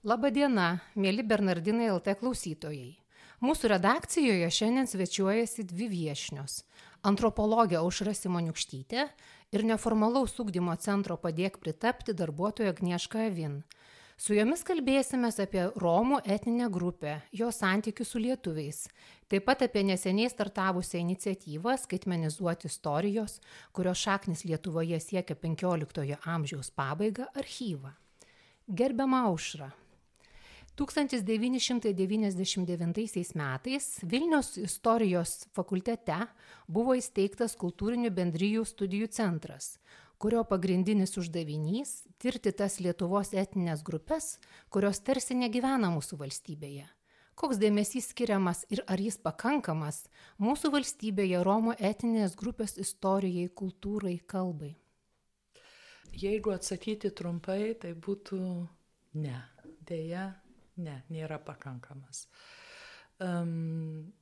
Labadiena, mėly Bernardinai LT klausytojai. Mūsų redakcijoje šiandien svečiuojasi dvi viešnios - antropologė Aušra Simoniukštytė ir neformalaus ūkdymo centro padėk pritapti darbuotoja Gnieška Avin. Su jomis kalbėsime apie Romų etninę grupę, jos santykius su lietuviais, taip pat apie neseniai startavusią iniciatyvą skaitmenizuoti istorijos, kurios šaknis Lietuvoje siekia XV amžiaus pabaigą archyvą. Gerbiama Aušra, 1999 metais Vilnius istorijos fakultete buvo įsteigtas kultūrinių bendryjų studijų centras, kurio pagrindinis uždavinys - tirti tas Lietuvos etinės grupės, kurios tarsi negyvena mūsų valstybėje. Koks dėmesys skiriamas ir ar jis pakankamas mūsų valstybėje Romo etinės grupės istorijai, kultūrai, kalbai? Jeigu atsakyti trumpai, tai būtų ne. Deja, ne, nėra pakankamas. Um,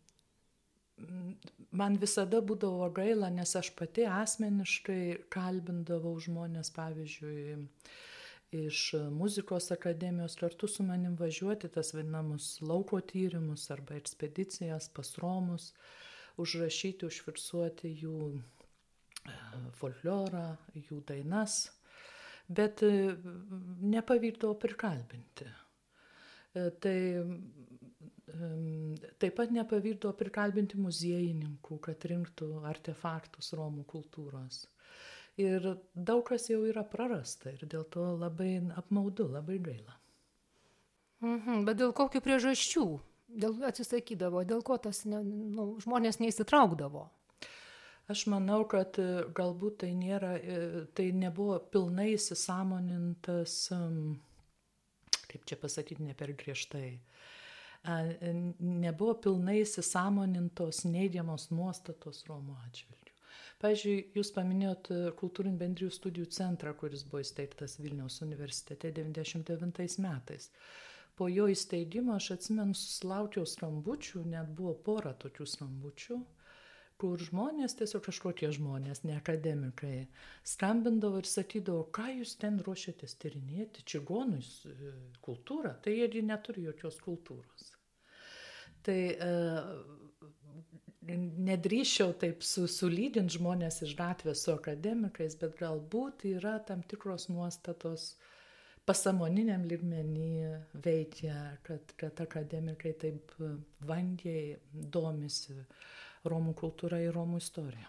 man visada būdavo gaila, nes aš pati asmeniškai kalbindavau žmonės, pavyzdžiui, iš muzikos akademijos kartu su manim važiuoti tas vadinamus lauko tyrimus arba ekspedicijas pas Romus, užrašyti, užfiksuoti jų e, folklorą, jų dainas, bet e, nepavykdavo prikalbinti. E, tai taip pat nepavyko prikalbinti muziejininkų, kad rinktų artefaktus Romų kultūros. Ir daug kas jau yra prarasta ir dėl to labai apmaudu, labai gaila. Mhm, bet dėl kokių priežasčių? Dėl atsisakydavo, dėl ko tas ne, nu, žmonės neįsitraukdavo? Aš manau, kad e, galbūt tai, nėra, e, tai nebuvo pilnai įsisamonintas um, kaip čia pasakyti ne per griežtai, nebuvo pilnai įsisamonintos neigiamos nuostatos Romų atžvilgių. Pavyzdžiui, jūs paminėjot e, kultūrinį bendrijų studijų centrą, kuris buvo įsteigtas Vilniaus universitete 99 metais. Po jo įsteigimo aš atsimenu, susilaukiau skambučių, net buvo pora tokių skambučių, kur žmonės, tiesiog kažkokie žmonės, ne akademikai, skambindavo ir sakydavo, ką jūs ten ruošiatės tyrinėti, čigonų e, kultūrą, tai jie neturi jokios kultūros. Tai e, nedrįšiau taip su, sulydinti žmonės iš gatvės su akademikais, bet galbūt yra tam tikros nuostatos pasamoniniam lygmenį veikia, kad, kad akademikai taip vangiai domisi Romų kultūra ir Romų istorija.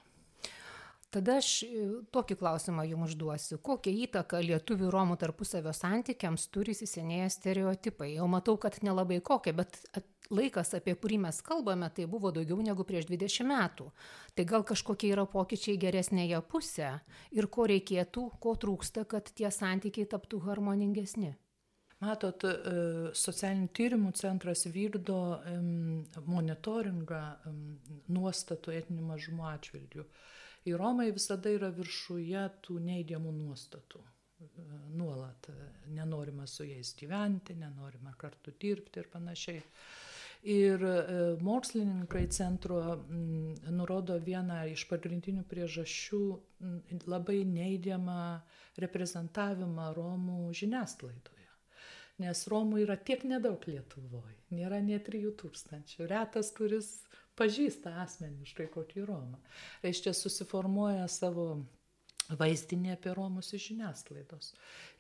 Tada aš e, tokį klausimą jums užduosiu. Kokią įtaką lietuvių romų tarpusavio santykiams turi įsisenėję stereotipai? Jau matau, kad nelabai kokie, bet laikas, apie kurį mes kalbame, tai buvo daugiau negu prieš 20 metų. Tai gal kažkokie yra pokyčiai geresnėje pusėje ir ko reikėtų, ko trūksta, kad tie santykiai taptų harmoningesni? Matot, e, socialinių tyrimų centras vykdo monitoringą nuostatų etinių mažumų atžvilgių. Ir Romai visada yra viršuje tų neigiamų nuostatų. E, nuolat e, nenorima su jais gyventi, nenorima kartu dirbti ir panašiai. Ir mokslininkai centro nurodo vieną iš pagrindinių priežasčių labai neigiamą reprezentavimą Romų žiniasklaidoje nes Romų yra tiek nedaug Lietuvoje, nėra nie 3000, retas, kuris pažįsta asmeniškai kokį Romą. Reiškia, susiformuoja savo vaizdinį apie Romus iš žiniasklaidos.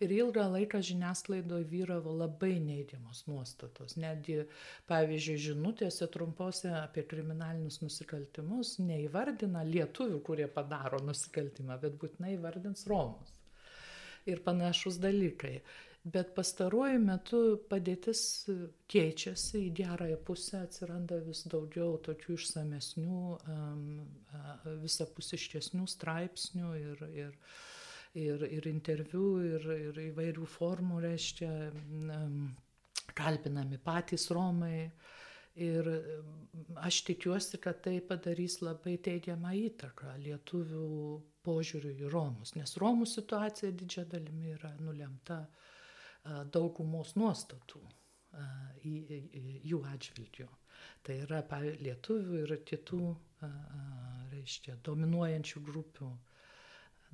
Ir ilgą laiką žiniasklaidoje vyravo labai neigiamos nuostatos. Netgi, pavyzdžiui, žinutėse trumpose apie kriminalinius nusikaltimus neįvardina lietuvių, kurie padaro nusikaltimą, bet būtinai įvardins Romus. Ir panašus dalykai bet pastaruoju metu padėtis keičiasi į gerąją pusę, atsiranda vis daugiau tokių išsamesnių, visapusiškesnių straipsnių ir, ir, ir, ir interviu, ir, ir įvairių formų, reiškia, kalbinami patys Romai. Ir aš tikiuosi, kad tai padarys labai teigiamą įtaką lietuvių požiūrių į Romus, nes Romų situacija didžia dalimi yra nulemta uh, daugumos nuostatų jų atžvilgių. Tai yra lietuvių ir kitų, reiškia, dominuojančių grupių.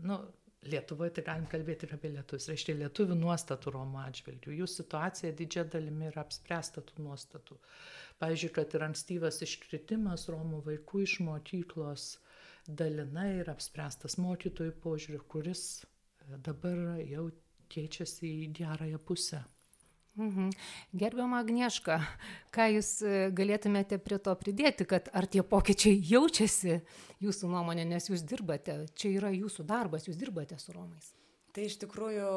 Nu, Lietuvoje tai galim kalbėti ir apie lietuvius. Reiškia, lietuvių nuostatų Romų atžvilgių. Jų situacija didžia dalimi yra apspręsta tų nuostatų. Pavyzdžiui, kad ir ankstyvas iškritimas Romų vaikų iš mokyklos dalinai yra apspręstas mokytojų požiūriu, kuris dabar jau keičiasi į gerąją pusę. Mhm. Gerbiama Agnieška, ką Jūs e, galėtumėte prie to pridėti, kad ar tie pokyčiai jaučiasi Jūsų nuomonė, nes Jūs dirbate, čia yra Jūsų darbas, Jūs dirbate su Romais. Tai iš tikrųjų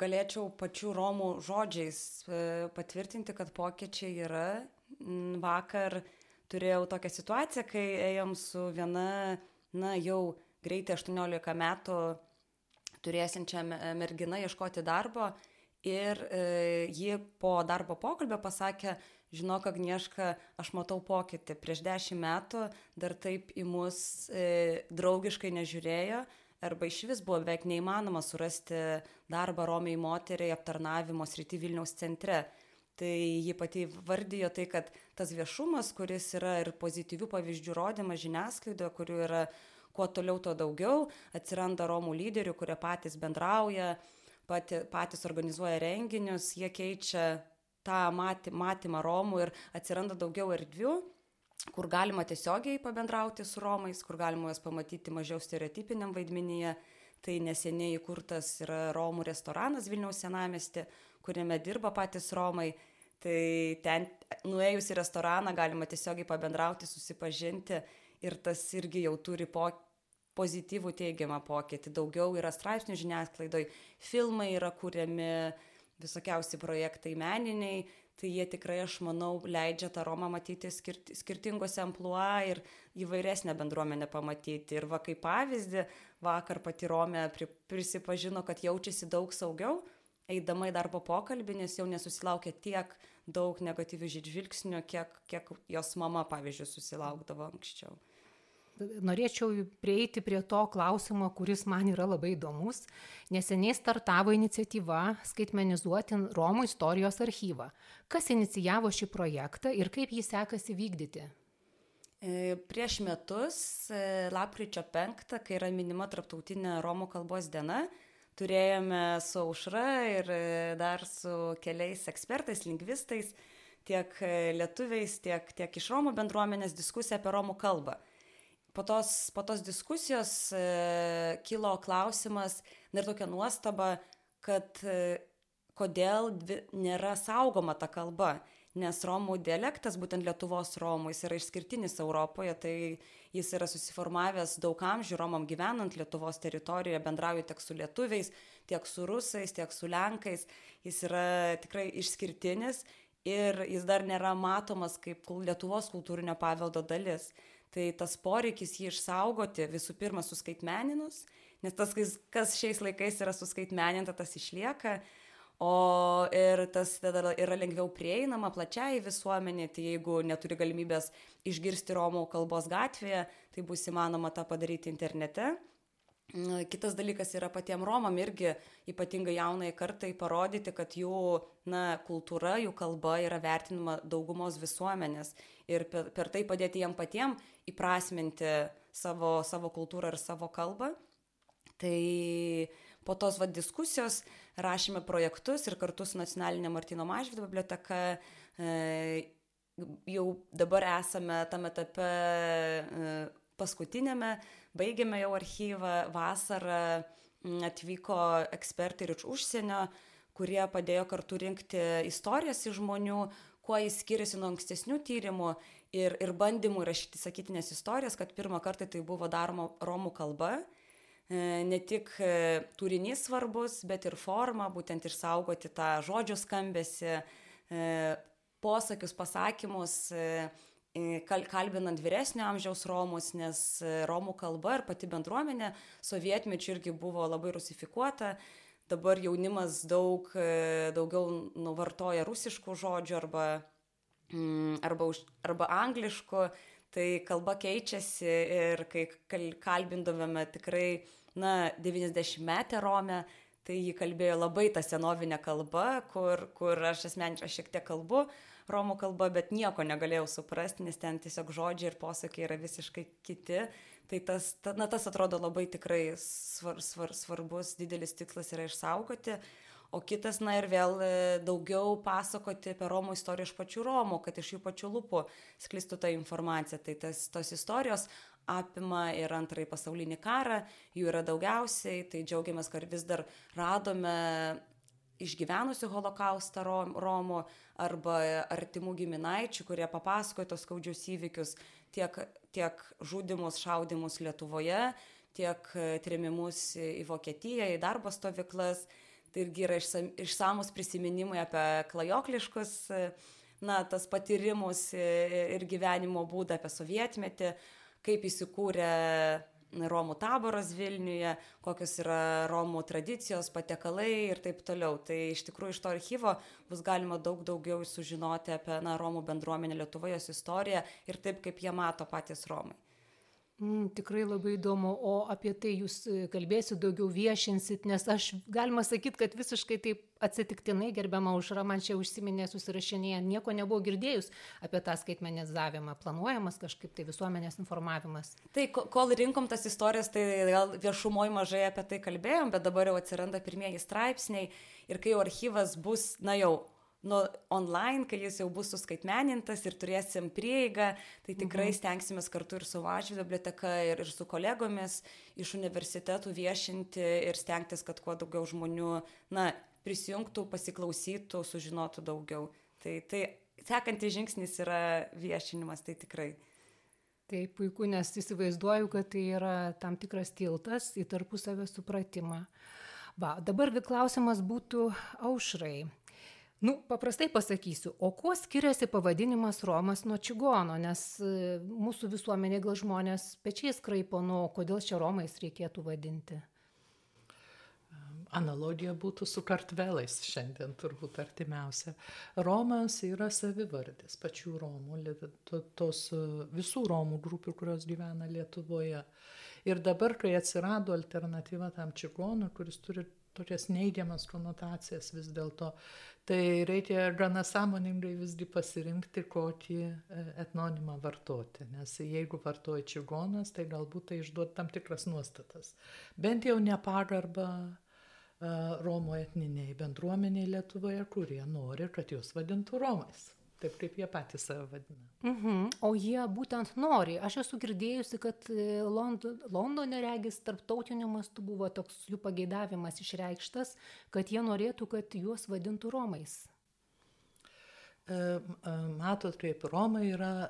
galėčiau pačių Romų žodžiais e, patvirtinti, kad pokyčiai yra. Vakar turėjau tokią situaciją, kai ėjom su viena, na jau greitai 18 metų turėsinčia mergina ieškoti darbo ir e, ji po darbo pokalbio pasakė, žinok, Agnieška, aš matau pokytį. Prieš dešimt metų dar taip į mus e, draugiškai nežiūrėjo, arba iš vis buvo beveik neįmanoma surasti darbą Romiai moteriai aptarnavimo srity Vilniaus centre. Tai ji pati vardijo tai, kad tas viešumas, kuris yra ir pozityvių pavyzdžių rodymas žiniasklaidoje, kurių yra kuo toliau, tuo daugiau, atsiranda Romų lyderių, kurie patys bendrauja, pati, patys organizuoja renginius, jie keičia tą maty, matymą Romų ir atsiranda daugiau erdvių, kur galima tiesiogiai pabendrauti su Romais, kur galima juos pamatyti mažiau stereotipiniam vaidmenyje. Tai neseniai įkurtas yra Romų restoranas Vilniaus senamesti, kuriame dirba patys Romai. Tai ten nuėjus į restoraną galima tiesiogiai pabendrauti, susipažinti ir tas irgi jau turi po, pozityvų teigiamą pokytį. Daugiau yra straipsnių žiniasklaidoj, filmai yra kuriami, visokiausi projektai meniniai, tai jie tikrai, aš manau, leidžia tą Romą matyti skirti, skirtingose ampluo ir įvairesnę bendruomenę pamatyti. Ir va kaip pavyzdį, vakar pati Romė prisipažino, kad jaučiasi daug saugiau, eidama į darbo pokalbį, nes jau nesusilaukė tiek daug negatyvių žvilgsnių, kiek, kiek jos mama, pavyzdžiui, susilaukdavo anksčiau norėčiau prieiti prie to klausimo, kuris man yra labai įdomus. Neseniai startavo iniciatyva skaitmenizuoti Romų istorijos archyvą. Kas inicijavo šį projektą ir kaip jį sekasi vykdyti? E, prieš metus, e, lapkričio 5, kai yra minima Tarptautinė Romų kalbos diena, turėjome su aušra ir e, dar su keliais ekspertais, lingvistais, tiek lietuviais, tiek, tiek iš Romų bendruomenės diskusiją apie Romų kalbą po tos, po tos diskusijos e, kilo klausimas ir tokia nuostaba, kad e, kodėl dvi, nėra saugoma ta kalba, nes Romų dialektas, būtent Lietuvos Romų, jis yra išskirtinis Europoje, tai jis yra susiformavęs daug amžių Romam gyvenant Lietuvos teritorijoje, bendrauju tiek su lietuviais, tiek su rusais, tiek su lenkais, jis yra tikrai išskirtinis ir jis dar nėra matomas kaip Lietuvos kultūrinio paveldo dalis tai tas poreikis jį išsaugoti visų pirma suskaitmeninus, nes tas, kas šiais laikais yra suskaitmeninta, tas išlieka, o ir tas tada yra lengviau prieinama plačiai visuomenė, tai jeigu neturi galimybės išgirsti Romų kalbos gatvėje, tai bus įmanoma tą padaryti internete. Kitas dalykas yra patiem Romam irgi ypatingai jaunai kartai parodyti, kad jų na, kultūra, jų kalba yra vertinama daugumos visuomenės ir per, per tai padėti jiem patiem įprasminti savo, savo kultūrą ir savo kalbą. Tai po tos va, diskusijos rašėme projektus ir kartu su Nacionalinė Martino Mažvido biblioteka e, jau dabar esame tame etape e, paskutinėme, baigėme jau archyvą, vasarą atvyko ekspertai ir iš užsienio, kurie padėjo kartu rinkti istorijas iš žmonių, kuo jis skiriasi nuo ankstesnių tyrimų ir, ir bandymų rašyti sakytinės istorijas, kad pirmą kartą tai buvo daroma romų kalba. E, ne tik e, turinys svarbus, bet ir forma, būtent išsaugoti tą žodžio skambesi, e, posakius, pasakymus, kalbinant vyresnio amžiaus romus, nes romų kalba ir pati bendruomenė sovietmečių irgi buvo labai rusifikuota. Dabar jaunimas daug daugiau nuvartoja rusiškų žodžių arba Mm, arba, už, arba anglišku, tai kalba keičiasi ir kai kalbindavome tikrai, na, 90 metę Romę, tai ji kalbėjo labai tą senovinę kalbą, kur, kur aš asmeniškai šiek tiek kalbu romų kalba, bet nieko negalėjau suprasti, nes ten tiesiog žodžiai ir posakiai yra visiškai kiti. Tai tas, ta, na, tas atrodo labai tikrai svar, svar, svarbus, didelis tikslas yra išsaugoti. O kitas, na ir vėl e, daugiau pasakoti apie Romų istoriją iš pačių Romų, kad iš jų pačių lūpų sklistų ta informacija. Tai tas, tos istorijos apima ir antrąjį pasaulinį karą, jų yra daugiausiai, tai džiaugiamės, kad vis dar radome išgyvenusių holokaustą Romų arba artimų giminaičių, kurie papasakojo tos skaudžius įvykius, tiek, tiek žudimus, šaudimus Lietuvoje, tiek trimimus į Vokietiją, į darbo stovyklas. Tai irgi yra išsamus prisiminimai apie klajokliškus, na, tas patyrimus ir gyvenimo būdą apie sovietmetį, kaip įsikūrė Romų taboras Vilniuje, kokios yra Romų tradicijos, patekalai ir taip toliau. Tai iš tikrųjų iš to archyvo bus galima daug daugiau sužinoti apie na, Romų bendruomenę Lietuvoje, jos istoriją ir taip, kaip jie mato patys Romai. Mm, tikrai labai įdomu, o apie tai jūs e, kalbėsit daugiau viešinsit, nes aš galima sakyti, kad visiškai taip atsitiktinai gerbiama užra man čia užsiminė susirašinėje, nieko nebuvo girdėjus apie tą skaitmenizavimą, planuojamas kažkaip tai visuomenės informavimas. Tai kol rinkom tas istorijas, tai gal viešumoje mažai apie tai kalbėjom, bet dabar jau atsiranda pirmieji straipsniai ir kai jau archyvas bus, na jau nu, online, kai jis jau bus suskaitmenintas ir turėsim prieigą, tai tikrai mhm. stengsimės kartu ir su Važių biblioteka, ir, ir su kolegomis iš universitetų viešinti ir stengtis, kad kuo daugiau žmonių, na, prisijungtų, pasiklausytų, sužinotų daugiau. Tai, tai sekantis žingsnis yra viešinimas, tai tikrai. Tai puiku, nes įsivaizduoju, kad tai yra tam tikras tiltas į tarpusavę supratimą. Va, dabar klausimas būtų aušrai. Nu, paprastai pasakysiu, o kuo skiriasi pavadinimas Romas nuo čigono, nes e, mūsų visuomenė gal žmonės pečiais kraipo, nu, kodėl čia Romais reikėtų vadinti? Analogija būtų su kartvelais šiandien turbūt artimiausia. Romas yra savivardis pačių Romų, tos e, visų Romų grupių, kurios gyvena Lietuvoje. Ir dabar, kai atsirado alternatyva tam čigonui, kuris turi tokias neigiamas konotacijas vis dėlto, tai reikia gana sąmoningai visgi pasirinkti, kokį e, etnonimą vartoti. Nes jeigu vartoji čigonas, tai galbūt tai išduot tam tikras nuostatas. Bent jau nepagarbą e, Romo etniniai bendruomeniai Lietuvoje, kurie nori, kad juos vadintų Romais taip kaip jie patys save vadina. Mhm. O jie būtent nori. Aš esu girdėjusi, kad e, London, Londone regis tarptautiniu mastu buvo toks jų pageidavimas išreikštas, kad jie norėtų, kad juos vadintų Romais. Matot, kaip Roma yra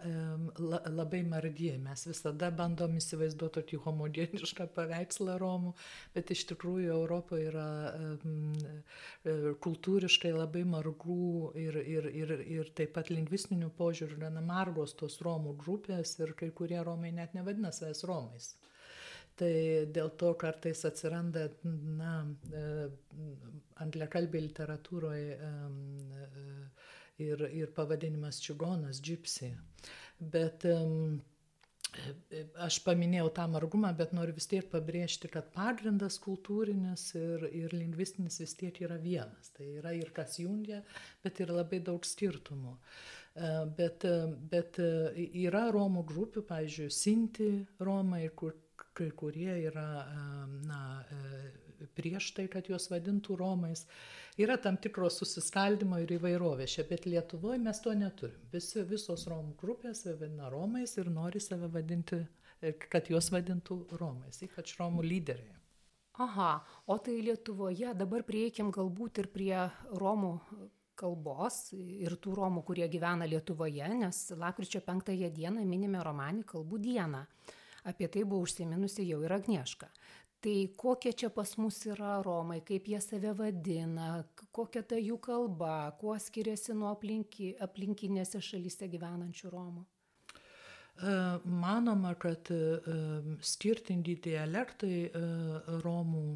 labai margi. Mes visada bandom įsivaizduoti tokį homogenišką paveikslą Romų, bet iš tikrųjų Europoje yra e, kultūriškai labai margų ir, ir, ir, ir taip pat lingvistinių požiūrių gana margos tos Romų grupės ir kai kurie Romai net nevadina savęs Romais. Tai dėl to kartais atsiranda, na, e, angliakalbė literatūroje ir, ir pavadinimas čigonas, džipsi. Bet um, aš paminėjau tą margumą, bet noriu vis tiek pabrėžti, kad pagrindas kultūrinis ir, ir lingvistinis vis tiek yra vienas. Tai yra ir kas jungia, bet ir labai daug skirtumų. Bet, bet yra Romų grupių, pavyzdžiui, Sinti Romai, kur kai kurie yra na, prieš tai, kad juos vadintų Romais yra tam tikro susiskaldimo ir įvairovės čia, bet Lietuvoje mes to neturim. Visi, visos Romų grupės save vadina Romais ir nori save vadinti, kad juos vadintų Romais, ypač Romų lyderiai. Aha, o tai Lietuvoje dabar prieikim galbūt ir prie Romų kalbos ir tų Romų, kurie gyvena Lietuvoje, nes lakryčio penktąją dieną minime Romanį kalbų dieną. Apie tai buvo užsiminusi jau ir Agnieška tai kokie čia pas mus yra romai kaip jie save vadina kokia ta jų kalba kuo skiriasi nuo aplinki aplinkinėse šalyse gyvenančių romų e, Manoma, kad e, skirtingi dialektai e, Romų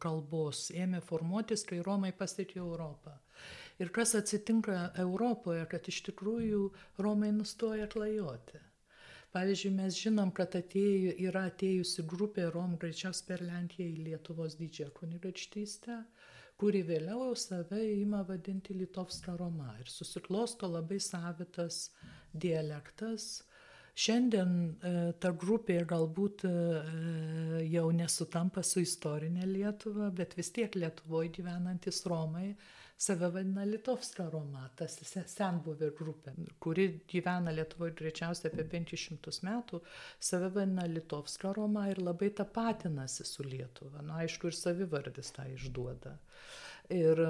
kalbos ėmė formuotis, kai Romai pasiekė Europą. Ir kas atsitinka Europoje, kad iš tikrųjų Romai nustoja klajoti Pavyzdžiui, mes žinom, kad atėjo, yra atėjusi grupė Rom greičiausiai per Lenkiją į Lietuvos didžiąją kunigaikštystę, kuri vėliau jau save ima vadinti Litovska Roma ir susiklosto labai savitas dialektas. Šiandien e, ta grupė galbūt e, jau nesutampa su istorinė Lietuva, bet vis tiek Lietuvoje gyvenantis Romai save vadina Litovska Roma, tas senbuvė grupė, kuri gyvena Lietuvoje greičiausiai apie 500 metų, save vadina Litovska Roma ir labai tapatinasi su Lietuva. Na, nu, aišku, ir savivardis tą išduoda. Ir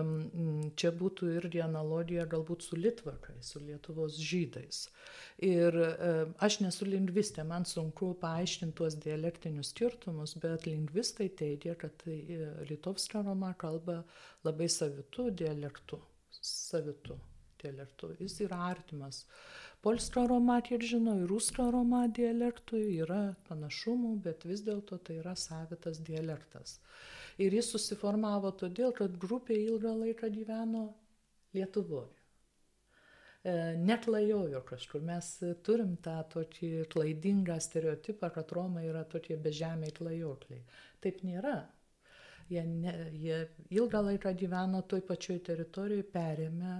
čia būtų irgi analogija galbūt su Litvakai, su Lietuvos žydais. Ir aš nesu lingvistė, man sunku paaiškinti tuos dialektinius skirtumus, bet lingvistai teigia, kad tai e, Litovska Roma kalba labai savitų dialektų. Savitų dialektų. Jis yra artimas. Polska Roma, kiek žinau, ir Ruska Roma dialektui yra panašumų, bet vis dėlto tai yra savitas dialektas. Ir jis susiformavo todėl, kad grupė ilgą laiką gyveno Lietuvoje. E, neklajojo kažkur. Mes turim tą tokį klaidingą stereotipą, kad Romai yra tokie bežemiai klajokliai. Taip nėra. Jie, ne, jie ilgą laiką gyveno toj pačioj teritorijoje, perėmė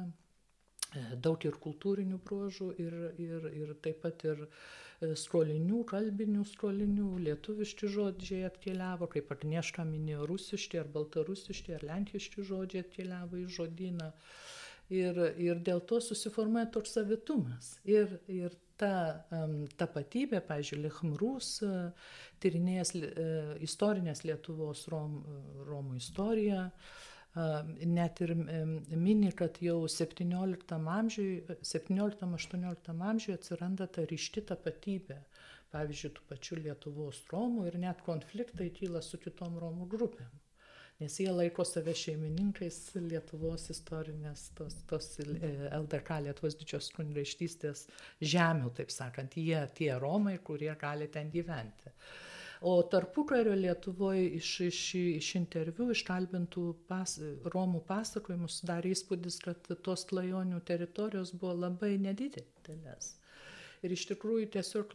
daug ir kultūrinių bruožų, ir, ir, ir taip pat ir uh, skolinių, kalbinių skolinių, lietuviški žodžiai atkeliavo, kaip Agnieška minėjo, rusiški ar baltarusiški ar lenkiški žodžiai atkeliavo į žodyną. Ir, ir dėl to susiformuoja toks savitumas. Ir, ir ta um, tapatybė, pavyzdžiui, Lechmrus, uh, tyrinėjęs uh, istorinės Lietuvos Rom, Romų istoriją, uh, net ir mini, kad jau 17 amžiui, 17-18 amžiui atsiranda ta ryšti tapatybė. Pavyzdžiui, tų pačių Lietuvos Romų ir net konfliktai kyla su kitom Romų grupėm. Nes jie laiko save šeimininkais Lietuvos istorinės, tos, tos LDK Lietuvos didžios kunigaikštystės žemių, taip sakant, jie tie Romai, kurie gali ten gyventi. Uh, O tarpukario Lietuvoje iš, iš, iš interviu, iš kalbintų pas, Romų pasakojimų sudarė įspūdis, kad tos klajonių teritorijos buvo labai nedidelės. Ir iš tikrųjų tiesiog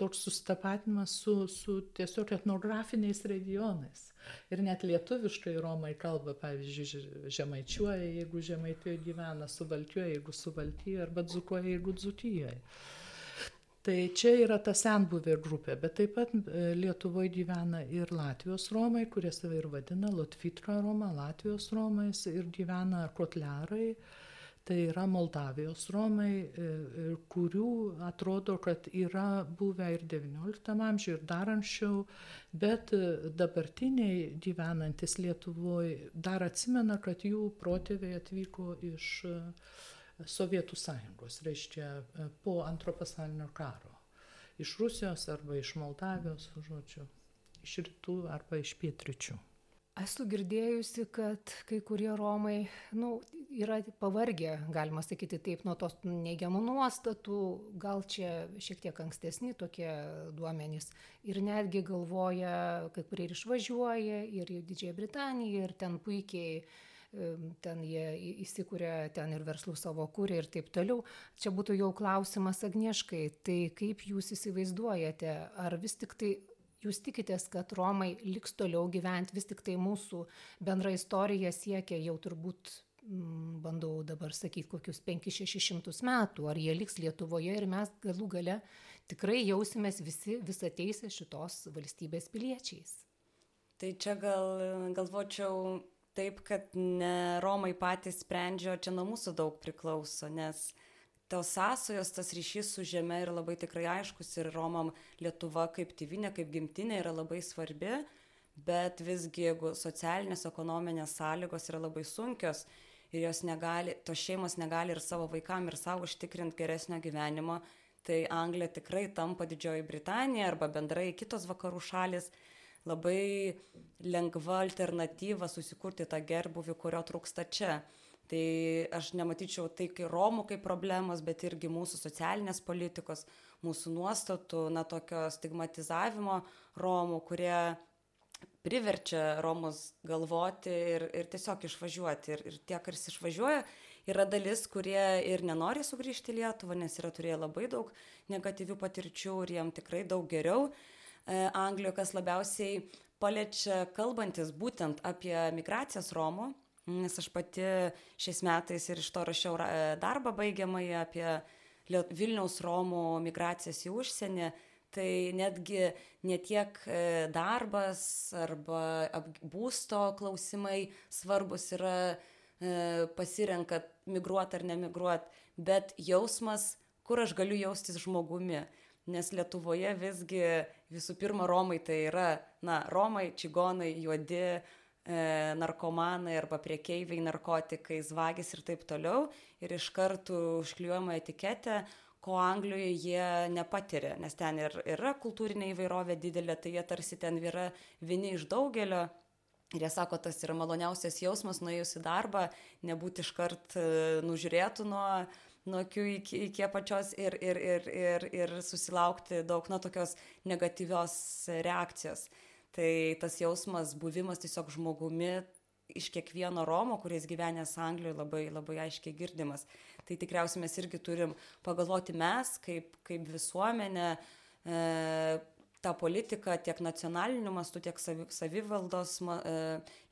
toks sustapatimas su, su tiesiog etnografiniais regionais. Ir net lietuviškai Romai kalba, pavyzdžiui, žemaičiuoja, jeigu žemaitijoje gyvena, suvaltijoje, jeigu suvaltijoje, arba dzukuoja, jeigu dzukijoje. Tai čia yra ta senbuvė grupė, bet taip pat e, Lietuvoje gyvena ir Latvijos Romai, kurie save ir vadina Lotvitra Roma, Latvijos Romais ir gyvena Kotlerai, tai yra Moldavijos Romai, e, e, kurių atrodo, kad yra buvę ir XIX amžiuje, ir dar anksčiau, bet dabartiniai gyvenantis Lietuvoje dar atsimena, kad jų protėviai atvyko iš Sovietų sąjungos, reiškia e, po antro pasaulinio karo. Iš Rusijos arba iš Moldavijos, žodžiu, iš rytų arba iš pietryčių. Esu girdėjusi, kad kai kurie Romai nu, yra pavargę, galima sakyti taip, nuo tos neigiamų nuostatų, gal čia šiek tiek ankstesni tokie duomenys. Ir netgi galvoja, kai kurie ir išvažiuoja, ir į Didžiąją Britaniją, ir ten puikiai ten jie įsikūrė, ten ir verslų savo kūrė ir taip toliau. Čia būtų jau klausimas Agnieškai, tai kaip jūs įsivaizduojate, ar vis tik tai jūs tikitės, kad Romai liks toliau gyventi, vis tik tai mūsų bendra istorija siekia jau turbūt bandau dabar sakyti, kokius 5-600 metų, ar jie liks Lietuvoje ir mes galų gale tikrai jausimės visi visą teisę šitos valstybės piliečiais. Tai čia gal galvočiau taip, kad ne Romai patys sprendžia, čia nuo mūsų daug priklauso, nes tos sąsojos, tas ryšys su žeme yra labai tikrai aiškus ir Romam Lietuva kaip tėvinė, kaip gimtinė yra labai svarbi, bet visgi jeigu socialinės, ekonominės sąlygos yra labai sunkios ir jos negali, tos šeimos negali ir savo vaikam ir savo užtikrinti geresnio gyvenimo, tai Anglija tikrai tampa Didžioji Britanija arba bendrai kitos vakarų šalis labai lengva alternatyva susikurti tą gerbuvį, kurio trūksta čia. Tai aš nematyčiau tai kaip Romų kaip problemos, bet irgi mūsų socialinės politikos, mūsų nuostatų, na, tokio stigmatizavimo Romų, kurie priverčia Romus galvoti ir, ir tiesiog išvažiuoti. Ir, ir tie, kas išvažiuoja, Yra dalis, kurie ir nenori sugrįžti į Lietuvą, nes yra turėję labai daug negatyvių patirčių ir jiem tikrai daug geriau. E, Anglijoje, kas labiausiai paliečia kalbantis būtent apie migracijas Romų, nes aš pati šiais metais ir iš to rašiau darbą baigiamąjį apie Vilniaus Romų migracijas į užsienį, tai netgi ne tiek e, darbas arba būsto klausimai svarbus yra e, pasirenkat migruot ar nemigruot, bet jausmas, kur aš galiu jaustis žmogumi. Nes Lietuvoje visgi visų pirma Romai tai yra, na, Romai, čigonai, juodi, E, narkomanai arba priekeiviai narkotikais, vagis ir taip toliau. Ir iš karto užklijuojama etiketė, ko Anglijoje jie nepatiria, nes ten ir yra kultūrinė įvairovė didelė, tai jie tarsi ten yra vieni iš daugelio. Ir jie sako, tas yra maloniausias jausmas, nuėjus į darbą, nebūti iškart e, nužiūrėtų nuo, nuo akių iki, iki apačios ir, ir, ir, ir, ir susilaukti daug, na, tokios negatyvios reakcijos tai tas jausmas buvimas tiesiog žmogumi iš kiekvieno Romo, kuris gyvenęs Anglijoje, labai, labai aiškiai girdimas. Tai tikriausiai mes irgi turim pagalvoti mes, kaip, kaip visuomenė, e, tą politiką tiek nacionaliniu mastu, tiek savi, savivaldos e,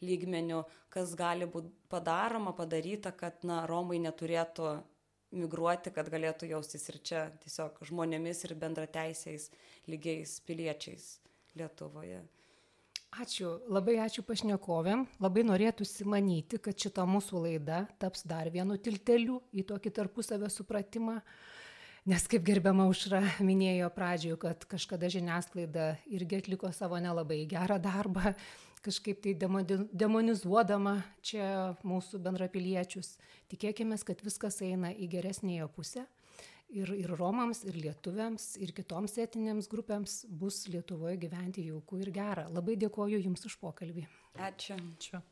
lygmeniu, kas gali būti padaroma, padaryta, kad na, Romai neturėtų migruoti, kad galėtų jaustis ir čia tiesiog žmonėmis ir bendrateisiais lygiais piliečiais Lietuvoje. Ačiū, labai ačiū pašnekovėm. Labai norėtųsi manyti, kad šita mūsų laida taps dar vienu tilteliu į tokį tarpusavę supratimą. Nes kaip gerbiama užra minėjo pradžioje, kad kažkada žiniasklaida irgi atliko savo nelabai gerą darbą, kažkaip tai demonizuodama čia mūsų bendrapiliečius. Tikėkime, kad viskas eina į geresnėjo pusę ir, ir Romams, ir lietuviams, ir kitoms etinėms grupėms bus Lietuvoje gyventi jaukų ir gera. Labai dėkoju Jums už pokalbį. Ačiū. Ačiū.